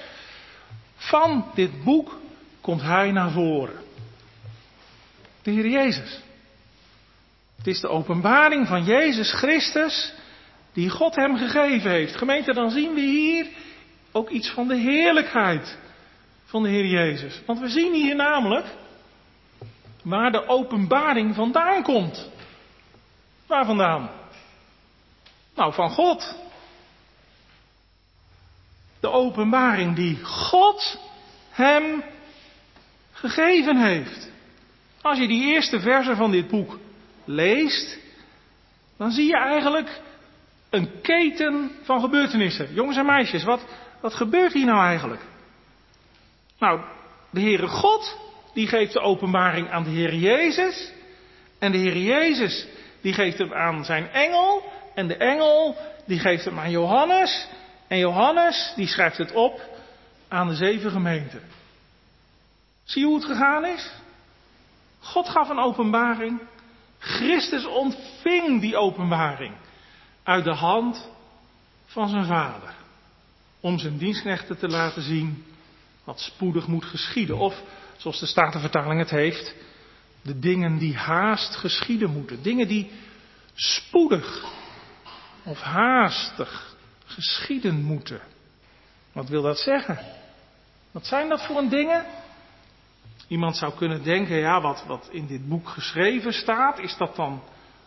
van dit boek komt Hij naar voren. De Heer Jezus. Het is de openbaring van Jezus Christus die God hem gegeven heeft. Gemeente, dan zien we hier ook iets van de heerlijkheid van de Heer Jezus. Want we zien hier namelijk waar de openbaring vandaan komt. Waar vandaan? Nou, van God. De openbaring die God hem gegeven heeft. Als je die eerste versen van dit boek leest, dan zie je eigenlijk een keten van gebeurtenissen. Jongens en meisjes, wat, wat gebeurt hier nou eigenlijk? Nou, de Heere God, die geeft de openbaring aan de Heer Jezus. En de Heer Jezus, die geeft hem aan zijn engel. En de engel, die geeft hem aan Johannes. En Johannes, die schrijft het op aan de zeven gemeenten. Zie je hoe het gegaan is? God gaf een openbaring. Christus ontving die openbaring uit de hand van zijn vader. Om zijn dienstknechten te laten zien wat spoedig moet geschieden. Of, zoals de Statenvertaling het heeft, de dingen die haast geschieden moeten. Dingen die spoedig of haastig geschieden moeten. Wat wil dat zeggen? Wat zijn dat voor een dingen? Iemand zou kunnen denken, ja, wat, wat in dit boek geschreven staat, is dat dan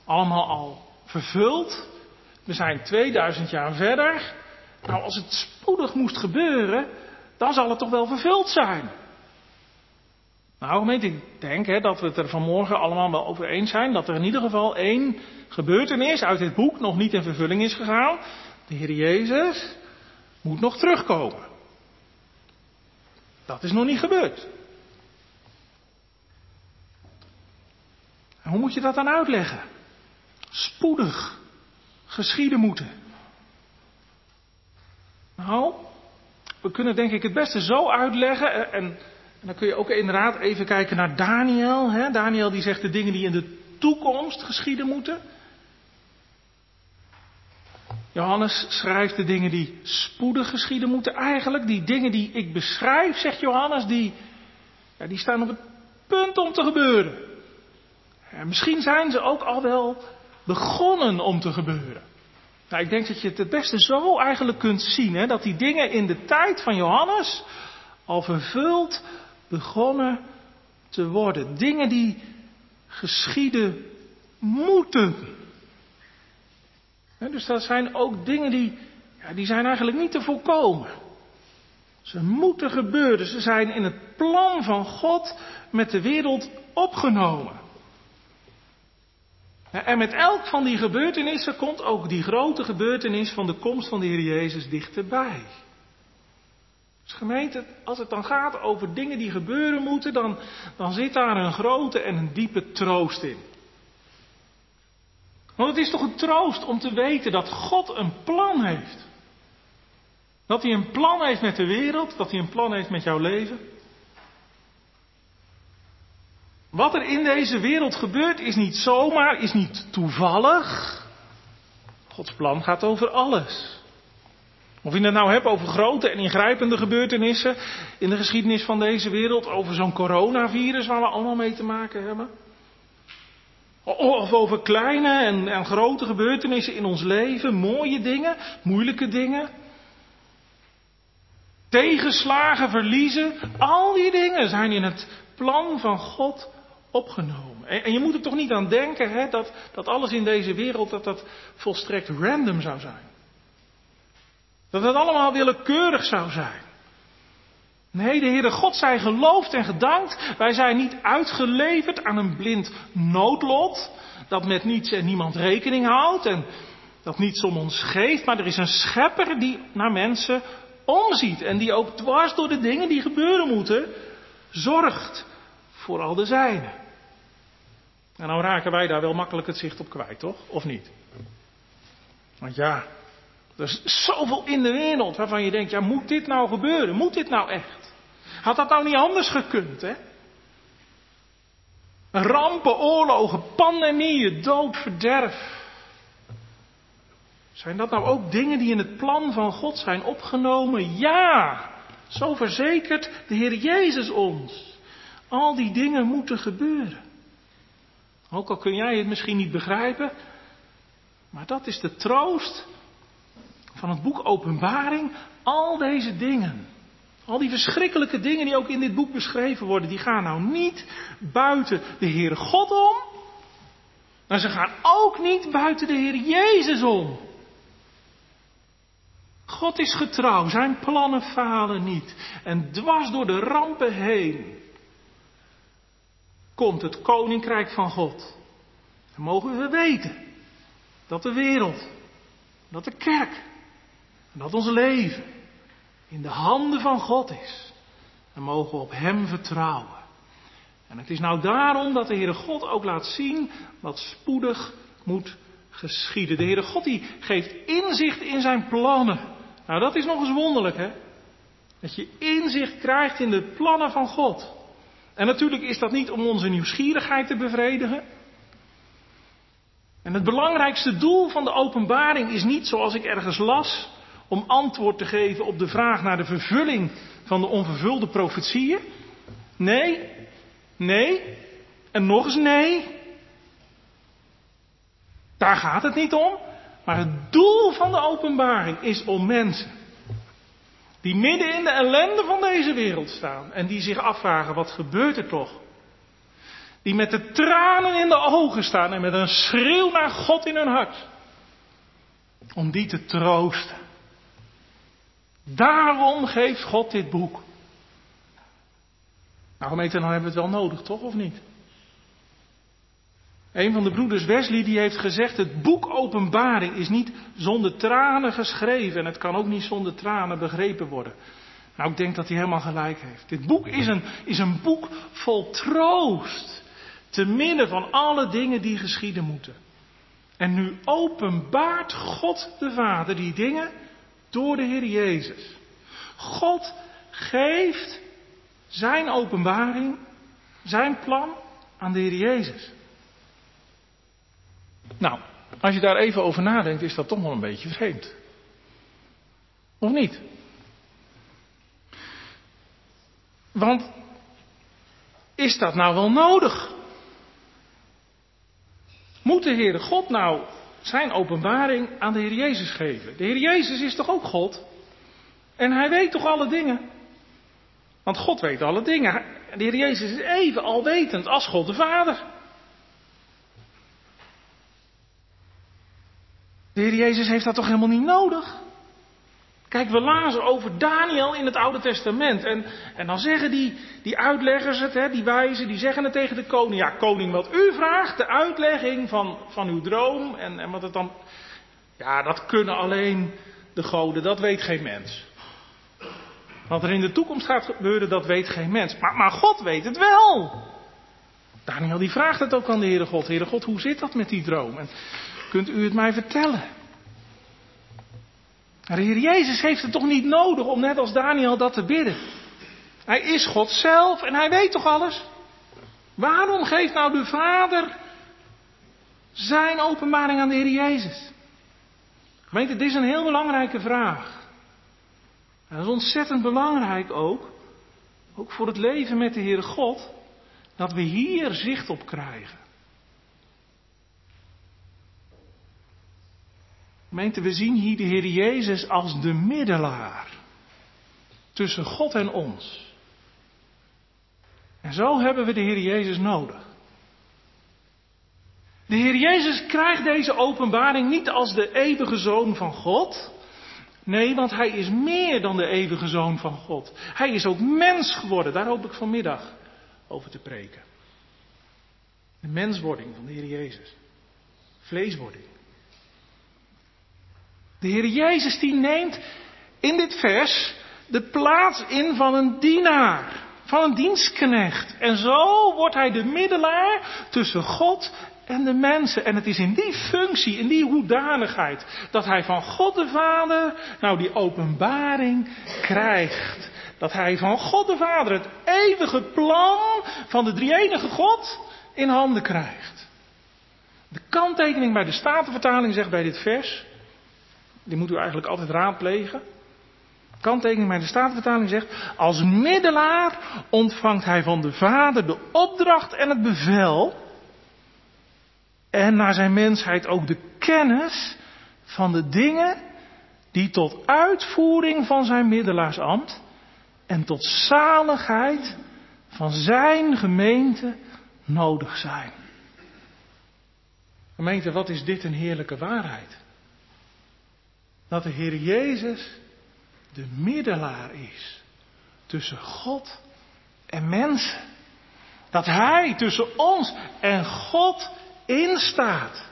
allemaal al vervuld? We zijn 2000 jaar verder. Nou, als het spoedig moest gebeuren, dan zal het toch wel vervuld zijn. Nou, gemeente, ik denk hè, dat we het er vanmorgen allemaal wel over eens zijn dat er in ieder geval één gebeurtenis uit dit boek nog niet in vervulling is gegaan. De Heer Jezus moet nog terugkomen. Dat is nog niet gebeurd. En hoe moet je dat dan uitleggen? Spoedig geschieden moeten. Nou, we kunnen denk ik het beste zo uitleggen. En, dan kun je ook inderdaad even kijken naar Daniel. Hè? Daniel die zegt de dingen die in de toekomst geschieden moeten. Johannes schrijft de dingen die spoedig geschieden moeten. Eigenlijk die dingen die ik beschrijf, zegt Johannes, die, ja, die staan op het punt om te gebeuren. En misschien zijn ze ook al wel begonnen om te gebeuren. Nou, ik denk dat je het het beste zo eigenlijk kunt zien, hè, dat die dingen in de tijd van Johannes al vervuld begonnen te worden. Dingen die geschieden moeten. dus dat zijn ook dingen die, ja, die zijn eigenlijk niet te voorkomen. Ze moeten gebeuren. Ze zijn in het plan van God met de wereld opgenomen. En met elk van die gebeurtenissen komt ook die grote gebeurtenis van de komst van de Heer Jezus dichterbij. Dus gemeente, als het dan gaat over dingen die gebeuren moeten, dan, dan zit daar een grote en een diepe troost in. Want het is toch een troost om te weten dat God een plan heeft. Dat hij een plan heeft met de wereld, dat hij een plan heeft met jouw leven. Wat er in deze wereld gebeurt is niet zomaar, is niet toevallig. Gods plan gaat over alles. Of je het nou hebt over grote en ingrijpende gebeurtenissen in de geschiedenis van deze wereld, over zo'n coronavirus waar we allemaal mee te maken hebben. Of over kleine en, en grote gebeurtenissen in ons leven, mooie dingen, moeilijke dingen. Tegenslagen, verliezen, al die dingen zijn in het plan van God opgenomen. En, je moet er toch niet aan denken hè, dat, dat alles in deze wereld dat dat volstrekt random zou zijn. Dat het allemaal willekeurig zou zijn. Nee, de Heere God zij geloofd en gedankt. Wij zijn niet uitgeleverd aan een blind noodlot. Dat met niets en niemand rekening houdt. En dat niets om ons geeft. Maar er is een schepper die naar mensen omziet. En die ook dwars door de dingen die gebeuren moeten. Zorgt voor al de zijnen. En dan raken wij daar wel makkelijk het zicht op kwijt, toch? Of niet? Want ja, er is zoveel in de wereld waarvan je denkt, ja, moet dit nou gebeuren? Moet dit nou echt? Had dat nou niet anders gekund, hè? Rampen, oorlogen, pandemieën, dood, verderf. Zijn dat nou ook dingen die in het plan van God zijn opgenomen? Ja, zo verzekert de Heer Jezus ons. Al die dingen moeten gebeuren. Ook al kun jij het misschien niet begrijpen, maar dat is de troost van het boek Openbaring. Al deze dingen, al die verschrikkelijke dingen die ook in dit boek beschreven worden, die gaan nou niet buiten de Heere God om, maar ze gaan ook niet buiten de Heer Jezus om. God is getrouw, zijn plannen falen niet. En dwars door de rampen heen komt het koninkrijk van God. Dan mogen we weten dat de wereld, dat de kerk, dat ons leven in de handen van God is. Dan mogen we op Hem vertrouwen. En het is nou daarom dat de Heere God ook laat zien wat spoedig moet geschieden. De Heere God die geeft inzicht in zijn plannen. Nou, dat is nog eens wonderlijk, hè? Dat je inzicht krijgt in de plannen van God. En natuurlijk is dat niet om onze nieuwsgierigheid te bevredigen. En het belangrijkste doel van de openbaring is niet, zoals ik ergens las, om antwoord te geven op de vraag naar de vervulling van de onvervulde profetieën. Nee, nee, en nog eens nee. Daar gaat het niet om. Maar het doel van de openbaring is om mensen die midden in de ellende van deze wereld staan en die zich afvragen wat gebeurt er toch? Die met de tranen in de ogen staan en met een schreeuw naar God in hun hart. Om die te troosten. Daarom geeft God dit boek. Nou gemeente, dan hebben we het wel nodig, toch of niet? Een van de broeders Wesley die heeft gezegd, het boek Openbaring is niet zonder tranen geschreven en het kan ook niet zonder tranen begrepen worden. Nou, ik denk dat hij helemaal gelijk heeft. Dit boek is een, is een boek vol troost, te midden van alle dingen die geschieden moeten. En nu openbaart God de Vader die dingen door de Heer Jezus. God geeft zijn openbaring, zijn plan aan de Heer Jezus. Nou, als je daar even over nadenkt, is dat toch wel een beetje vreemd. Of niet? Want is dat nou wel nodig? Moet de Heere God nou zijn openbaring aan de Heer Jezus geven? De Heer Jezus is toch ook God? En hij weet toch alle dingen? Want God weet alle dingen. De Heer Jezus is even alwetend als God de Vader. De Heer Jezus heeft dat toch helemaal niet nodig? Kijk, we lazen over Daniel in het Oude Testament. En, en dan zeggen die, die uitleggers het, hè, die wijzen, die zeggen het tegen de koning. Ja, koning, wat u vraagt, de uitlegging van, van uw droom. En, en wat het dan. Ja, dat kunnen alleen de goden, dat weet geen mens. Wat er in de toekomst gaat gebeuren, dat weet geen mens. Maar, maar God weet het wel. Daniel die vraagt het ook aan de Heere God. Heere God, hoe zit dat met die droom? En kunt u het mij vertellen? De Heer Jezus heeft het toch niet nodig om net als Daniel dat te bidden. Hij is God zelf en hij weet toch alles? Waarom geeft nou de Vader zijn openbaring aan de Heer Jezus? Gemeente, dit is een heel belangrijke vraag. En dat is ontzettend belangrijk ook, ook voor het leven met de Heere God, dat we hier zicht op krijgen. Gemeente, we zien hier de Heer Jezus als de middelaar tussen God en ons. En zo hebben we de Heer Jezus nodig. De Heer Jezus krijgt deze openbaring niet als de eeuwige zoon van God. Nee, want hij is meer dan de eeuwige zoon van God. Hij is ook mens geworden. Daar hoop ik vanmiddag over te preken. De menswording van de Heer Jezus. Vleeswording. De Heer Jezus die neemt in dit vers de plaats in van een dienaar, van een dienstknecht. En zo wordt hij de middelaar tussen God en de mensen. En het is in die functie, in die hoedanigheid, dat hij van God de Vader nou die openbaring krijgt. Dat hij van God de Vader het eeuwige plan van de drie-enige God in handen krijgt. De kanttekening bij de Statenvertaling zegt bij dit vers, die moet u eigenlijk altijd raadplegen. Kanttekening bij de Statenvertaling zegt, als middelaar ontvangt hij van de Vader de opdracht en het bevel. En naar zijn mensheid ook de kennis van de dingen die tot uitvoering van zijn middelaarsambt en tot zaligheid van zijn gemeente nodig zijn. Gemeente, wat is dit een heerlijke waarheid? Dat de Heer Jezus de middelaar is tussen God en mensen. Dat Hij tussen ons en God instaat.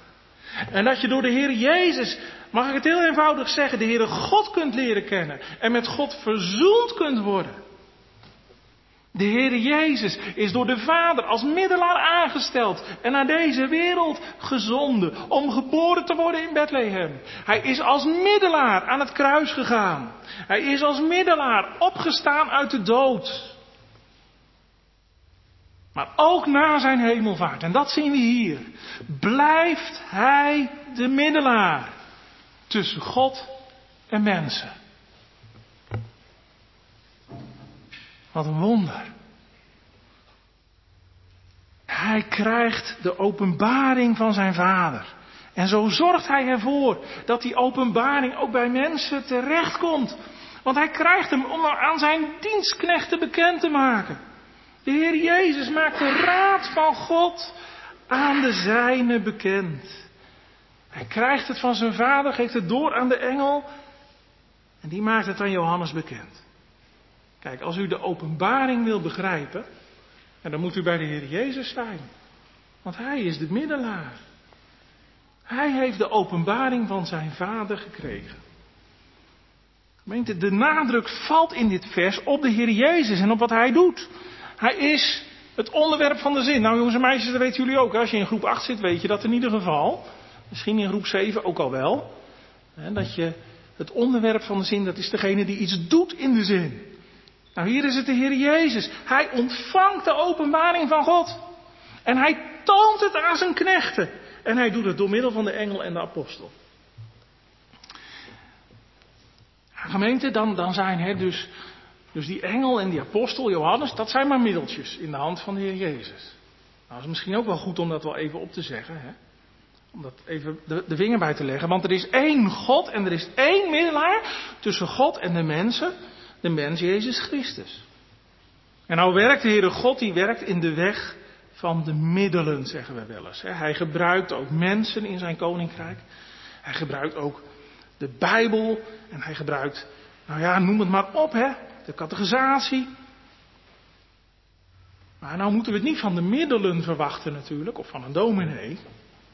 En dat je door de Heer Jezus, mag ik het heel eenvoudig zeggen, de Heere God kunt leren kennen. En met God verzoend kunt worden. De Heer Jezus is door de Vader als middelaar aangesteld en naar deze wereld gezonden om geboren te worden in Bethlehem. Hij is als middelaar aan het kruis gegaan. Hij is als middelaar opgestaan uit de dood. Maar ook na zijn hemelvaart, en dat zien we hier, blijft hij de middelaar tussen God en mensen. Wat een wonder. Hij krijgt de openbaring van zijn vader. En zo zorgt hij ervoor dat die openbaring ook bij mensen terechtkomt. Want hij krijgt hem om aan zijn dienstknechten bekend te maken. De Heer Jezus maakt de raad van God aan de zijne bekend. Hij krijgt het van zijn vader, geeft het door aan de engel. En die maakt het aan Johannes bekend. Kijk, als u de openbaring wil begrijpen, dan moet u bij de Heer Jezus zijn. Want Hij is de middelaar. Hij heeft de openbaring van zijn vader gekregen. De nadruk valt in dit vers op de Heer Jezus en op wat Hij doet. Hij is het onderwerp van de zin. Nou jongens en meisjes, dat weten jullie ook. Als je in groep 8 zit, weet je dat in ieder geval. Misschien in groep 7 ook al wel. Dat je het onderwerp van de zin, dat is degene die iets doet in de zin. Nou, hier is het de Heer Jezus. Hij ontvangt de openbaring van God. En hij toont het aan zijn knechten. En hij doet het door middel van de engel en de apostel. Gemeente, dan, dan zijn hè, dus, dus die engel en die apostel Johannes, dat zijn maar middeltjes in de hand van de Heer Jezus. Nou, is misschien ook wel goed om dat wel even op te zeggen. Hè? Om dat even de, de vinger bij te leggen. Want er is één God en er is één middelaar tussen God en de mensen de mens Jezus Christus. En nou werkt de Heere God, die werkt in de weg van de middelen, zeggen we wel eens. Hij gebruikt ook mensen in zijn koninkrijk. Hij gebruikt ook de Bijbel. En hij gebruikt, nou ja, noem het maar op, hè. De categorisatie. Maar nou moeten we het niet van de middelen verwachten natuurlijk, of van een dominee.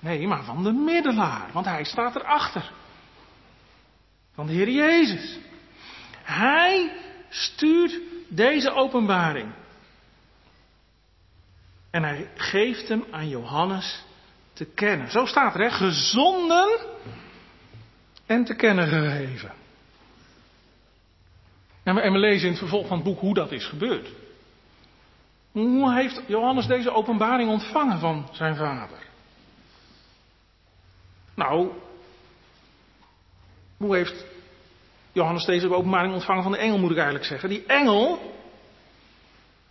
Nee, maar van de middelaar, want hij staat erachter. Van de Heer Jezus. Hij stuurt deze openbaring. En hij geeft hem aan Johannes te kennen. Zo staat er? Gezonden en te kennen gegeven. En we lezen in het vervolg van het boek hoe dat is gebeurd. Hoe heeft Johannes deze openbaring ontvangen van zijn vader? Nou, hoe heeft Johannes deze openbaring ontvangen van de engel, moet ik eigenlijk zeggen. Die engel,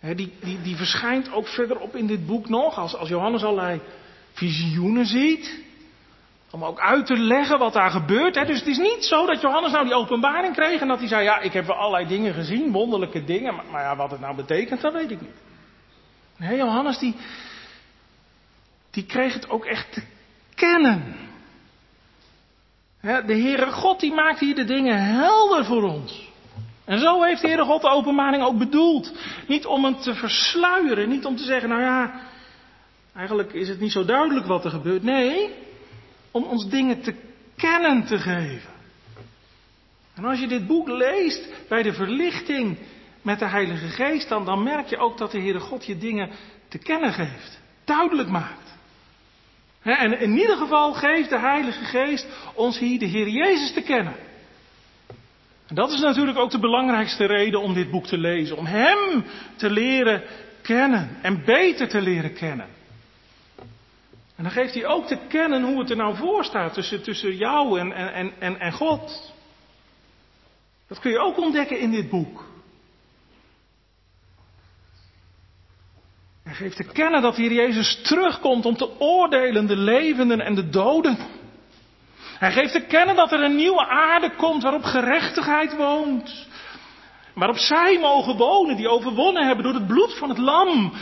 die, die, die verschijnt ook verderop in dit boek nog, als, als Johannes allerlei visioenen ziet. Om ook uit te leggen wat daar gebeurt. Hè. Dus het is niet zo dat Johannes nou die openbaring kreeg en dat hij zei, ja, ik heb wel allerlei dingen gezien, wonderlijke dingen, maar, maar ja, wat het nou betekent, dat weet ik niet. Nee, Johannes die, die kreeg het ook echt te kennen. De Heere God die maakt hier de dingen helder voor ons. En zo heeft de Heere God de openbaring ook bedoeld. Niet om hem te versluieren, niet om te zeggen, nou ja, eigenlijk is het niet zo duidelijk wat er gebeurt. Nee, om ons dingen te kennen te geven. En als je dit boek leest bij de verlichting met de Heilige Geest, dan, dan merk je ook dat de Heere God je dingen te kennen geeft. Duidelijk maakt. En in ieder geval geeft de Heilige Geest ons hier de Heer Jezus te kennen. En dat is natuurlijk ook de belangrijkste reden om dit boek te lezen. Om Hem te leren kennen en beter te leren kennen. En dan geeft hij ook te kennen hoe het er nou voor staat tussen, tussen jou en, en, en, en God. Dat kun je ook ontdekken in dit boek. Hij geeft te kennen dat hier Jezus terugkomt om te oordelen de levenden en de doden. Hij geeft te kennen dat er een nieuwe aarde komt waarop gerechtigheid woont. Waarop zij mogen wonen die overwonnen hebben door het bloed van het lam.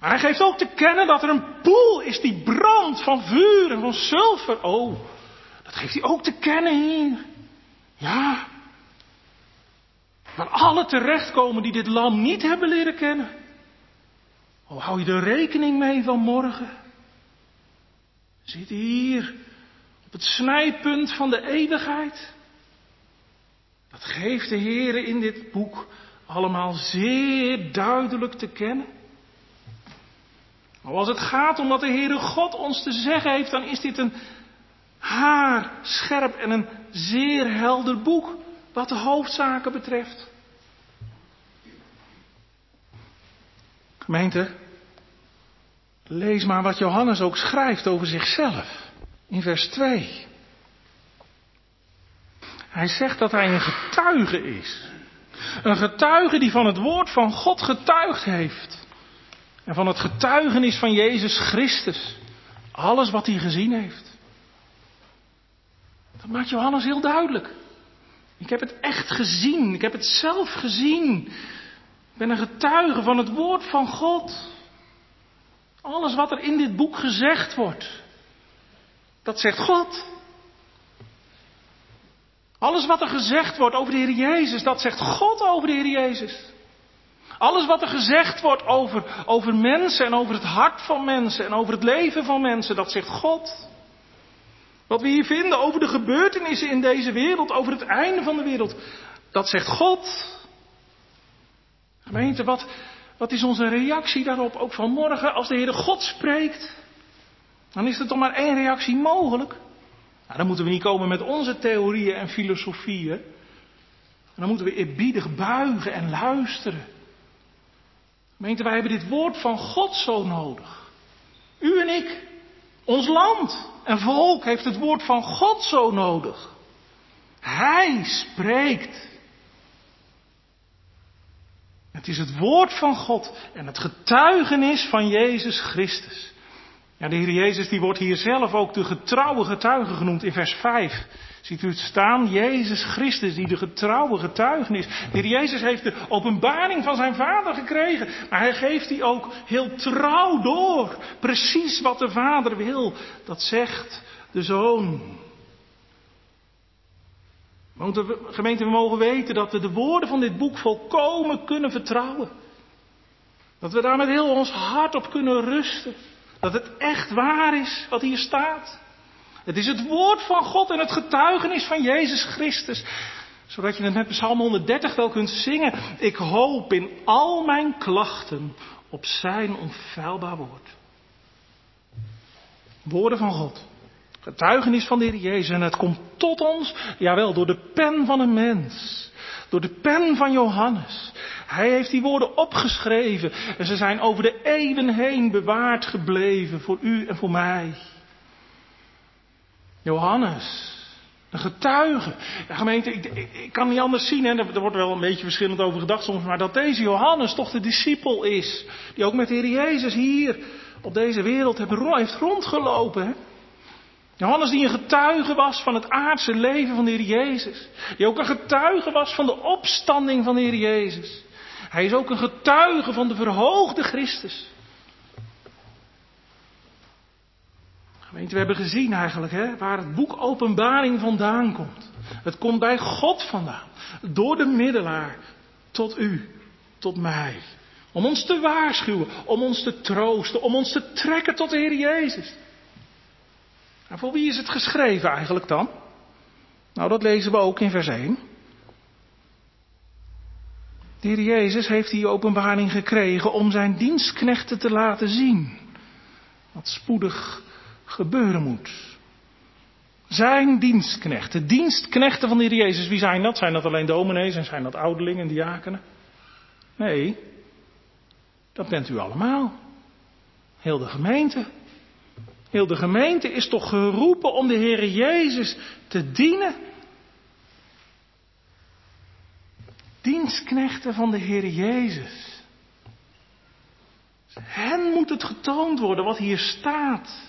Maar hij geeft ook te kennen dat er een poel is die brandt van vuur en van zilver. Oh, dat geeft hij ook te kennen hier. Ja. Waar alle terechtkomen die dit lam niet hebben leren kennen. Hoe hou je er rekening mee vanmorgen? Zit hier op het snijpunt van de eeuwigheid? Dat geeft de Heer in dit boek allemaal zeer duidelijk te kennen. Maar als het gaat om wat de Heere God ons te zeggen heeft, dan is dit een haar scherp en een zeer helder boek wat de hoofdzaken betreft. Gemeente, lees maar wat Johannes ook schrijft over zichzelf in vers 2. Hij zegt dat hij een getuige is. Een getuige die van het woord van God getuigd heeft. En van het getuigenis van Jezus Christus. Alles wat hij gezien heeft. Dat maakt Johannes heel duidelijk. Ik heb het echt gezien. Ik heb het zelf gezien. Ik ben een getuige van het woord van God. Alles wat er in dit boek gezegd wordt. Dat zegt God. Alles wat er gezegd wordt over de Heer Jezus, dat zegt God over de Heer Jezus. Alles wat er gezegd wordt over, over mensen en over het hart van mensen en over het leven van mensen, dat zegt God. Wat we hier vinden over de gebeurtenissen in deze wereld, over het einde van de wereld, dat zegt God. Gemeente, wat, wat is onze reactie daarop ook vanmorgen als de Heere God spreekt? Dan is er toch maar één reactie mogelijk. Nou, dan moeten we niet komen met onze theorieën en filosofieën. Dan moeten we eerbiedig buigen en luisteren. Gemeente, wij hebben dit woord van God zo nodig. U en ik, ons land en volk heeft het woord van God zo nodig. Hij spreekt. Het is het woord van God en het getuigenis van Jezus Christus. Ja, de Heer Jezus die wordt hier zelf ook de getrouwe getuige genoemd in vers 5. Ziet u het staan? Jezus Christus die de getrouwe getuige is. De Heer Jezus heeft de openbaring van zijn Vader gekregen. Maar hij geeft die ook heel trouw door. Precies wat de Vader wil. Dat zegt de Zoon. Want gemeente, we mogen weten dat we de woorden van dit boek volkomen kunnen vertrouwen. Dat we daar met heel ons hart op kunnen rusten. Dat het echt waar is wat hier staat. Het is het woord van God en het getuigenis van Jezus Christus. Zodat je het met Psalm 130 wel kunt zingen. Ik hoop in al mijn klachten op zijn onfeilbaar woord. Woorden van God. Getuigenis van de Heer Jezus. En het komt tot ons, jawel, door de pen van een mens. Door de pen van Johannes. Hij heeft die woorden opgeschreven en ze zijn over de eeuwen heen bewaard gebleven voor u en voor mij. Johannes, een getuige. Ja, gemeente, ik, ik, kan niet anders zien, hè, er wordt wel een beetje verschillend over gedacht soms, maar dat deze Johannes toch de discipel is, die ook met de Heer Jezus hier op deze wereld heeft rondgelopen. Hè? Johannes die een getuige was van het aardse leven van de Heer Jezus. Die ook een getuige was van de opstanding van de Heer Jezus. Hij is ook een getuige van de verhoogde Christus. Gemeente, we hebben gezien eigenlijk hè, waar het boek Openbaring vandaan komt. Het komt bij God vandaan. Door de middelaar tot u, tot mij. Om ons te waarschuwen, om ons te troosten, om ons te trekken tot de Heer Jezus. Voor wie is het geschreven eigenlijk dan? Nou, dat lezen we ook in vers 1. De Jezus heeft die openbaring gekregen om zijn dienstknechten te laten zien. Wat spoedig gebeuren moet. Zijn dienstknechten, dienstknechten van de Jezus, wie zijn dat? Zijn dat alleen dominees en zijn dat ouderlingen en diakenen? Nee, dat bent u allemaal. Heel de gemeente. Heel de gemeente is toch geroepen om de Heer Jezus te dienen. Dienstknechten van de Heer Jezus. Hen moet het getoond worden wat hier staat.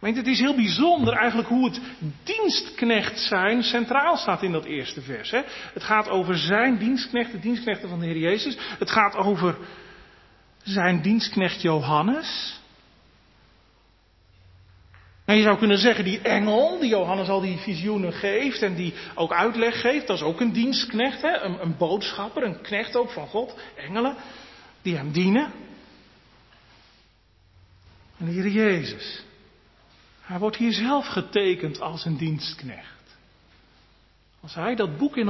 Het is heel bijzonder eigenlijk hoe het dienstknecht zijn centraal staat in dat eerste vers. Hè? Het gaat over zijn dienstknecht, de dienstknechten van de Heer Jezus. Het gaat over zijn dienstknecht Johannes. Nou, je zou kunnen zeggen, die engel, die Johannes al die visioenen geeft en die ook uitleg geeft, dat is ook een dienstknecht, hè? Een, een boodschapper, een knecht ook van God, engelen, die hem dienen. En de Heer Jezus, hij wordt hier zelf getekend als een dienstknecht. Als hij dat boek in